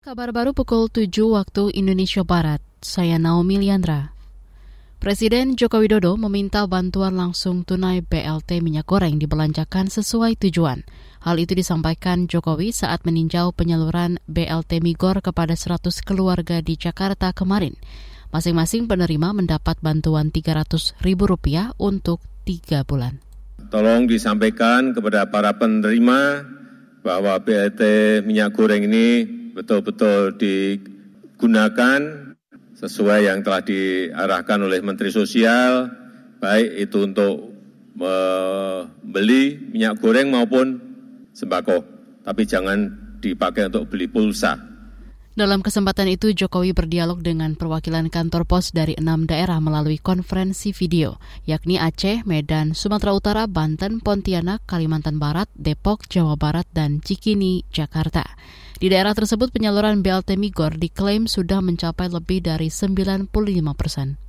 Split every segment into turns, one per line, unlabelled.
Kabar baru pukul 7 waktu Indonesia Barat. Saya Naomi Liandra. Presiden Joko Widodo meminta bantuan langsung tunai BLT minyak goreng dibelanjakan sesuai tujuan. Hal itu disampaikan Jokowi saat meninjau penyaluran BLT Migor kepada 100 keluarga di Jakarta kemarin. Masing-masing penerima mendapat bantuan Rp300.000 untuk tiga bulan.
Tolong disampaikan kepada para penerima bahwa BLT minyak goreng ini betul-betul digunakan sesuai yang telah diarahkan oleh Menteri Sosial, baik itu untuk membeli minyak goreng maupun sembako, tapi jangan dipakai untuk beli pulsa.
Dalam kesempatan itu, Jokowi berdialog dengan perwakilan kantor pos dari enam daerah melalui konferensi video, yakni Aceh, Medan, Sumatera Utara, Banten, Pontianak, Kalimantan Barat, Depok, Jawa Barat, dan Cikini, Jakarta. Di daerah tersebut penyaluran BLT Migor diklaim sudah mencapai lebih dari 95 persen.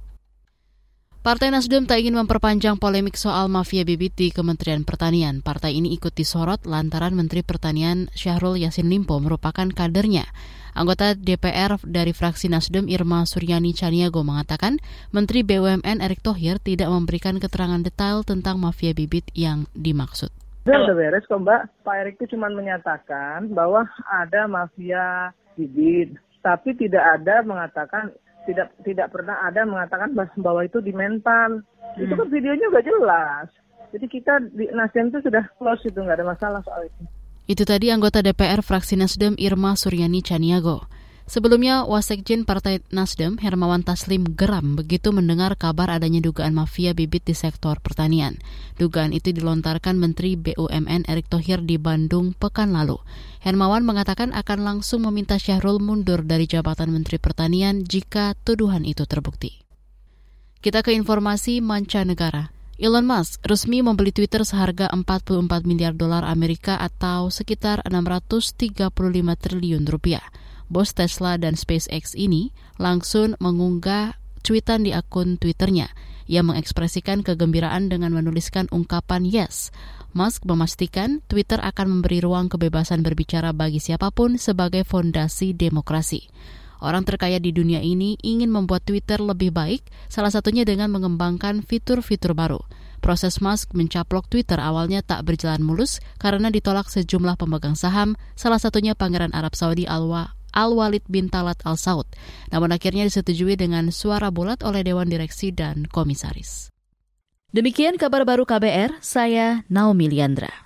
Partai Nasdem tak ingin memperpanjang polemik soal mafia bibit di Kementerian Pertanian. Partai ini ikut disorot lantaran Menteri Pertanian Syahrul Yassin Limpo merupakan kadernya. Anggota DPR dari fraksi Nasdem Irma Suryani Caniago mengatakan Menteri BUMN Erick Thohir tidak memberikan keterangan detail tentang mafia bibit yang dimaksud.
Sudah udah beres kok Mbak. Pak Erick itu cuma menyatakan bahwa ada mafia bibit, tapi tidak ada mengatakan tidak tidak pernah ada mengatakan bahwa itu di mental. Hmm. Itu kan videonya udah jelas. Jadi kita di Nasdem itu sudah close itu nggak ada masalah soal itu.
Itu tadi anggota DPR fraksi Nasdem Irma Suryani Caniago. Sebelumnya, Wasekjen Partai Nasdem Hermawan Taslim geram begitu mendengar kabar adanya dugaan mafia bibit di sektor pertanian. Dugaan itu dilontarkan Menteri BUMN Erick Thohir di Bandung pekan lalu. Hermawan mengatakan akan langsung meminta Syahrul mundur dari jabatan Menteri Pertanian jika tuduhan itu terbukti. Kita ke informasi mancanegara. Elon Musk resmi membeli Twitter seharga 44 miliar dolar Amerika atau sekitar 635 triliun rupiah bos Tesla dan SpaceX ini langsung mengunggah cuitan di akun Twitternya. Ia mengekspresikan kegembiraan dengan menuliskan ungkapan yes. Musk memastikan Twitter akan memberi ruang kebebasan berbicara bagi siapa pun sebagai fondasi demokrasi. Orang terkaya di dunia ini ingin membuat Twitter lebih baik, salah satunya dengan mengembangkan fitur-fitur baru. Proses Musk mencaplok Twitter awalnya tak berjalan mulus karena ditolak sejumlah pemegang saham, salah satunya Pangeran Arab Saudi Alwa Al-Walid bin Talat Al-Saud. Namun akhirnya disetujui dengan suara bulat oleh Dewan Direksi dan Komisaris. Demikian kabar baru KBR, saya Naomi Liandra.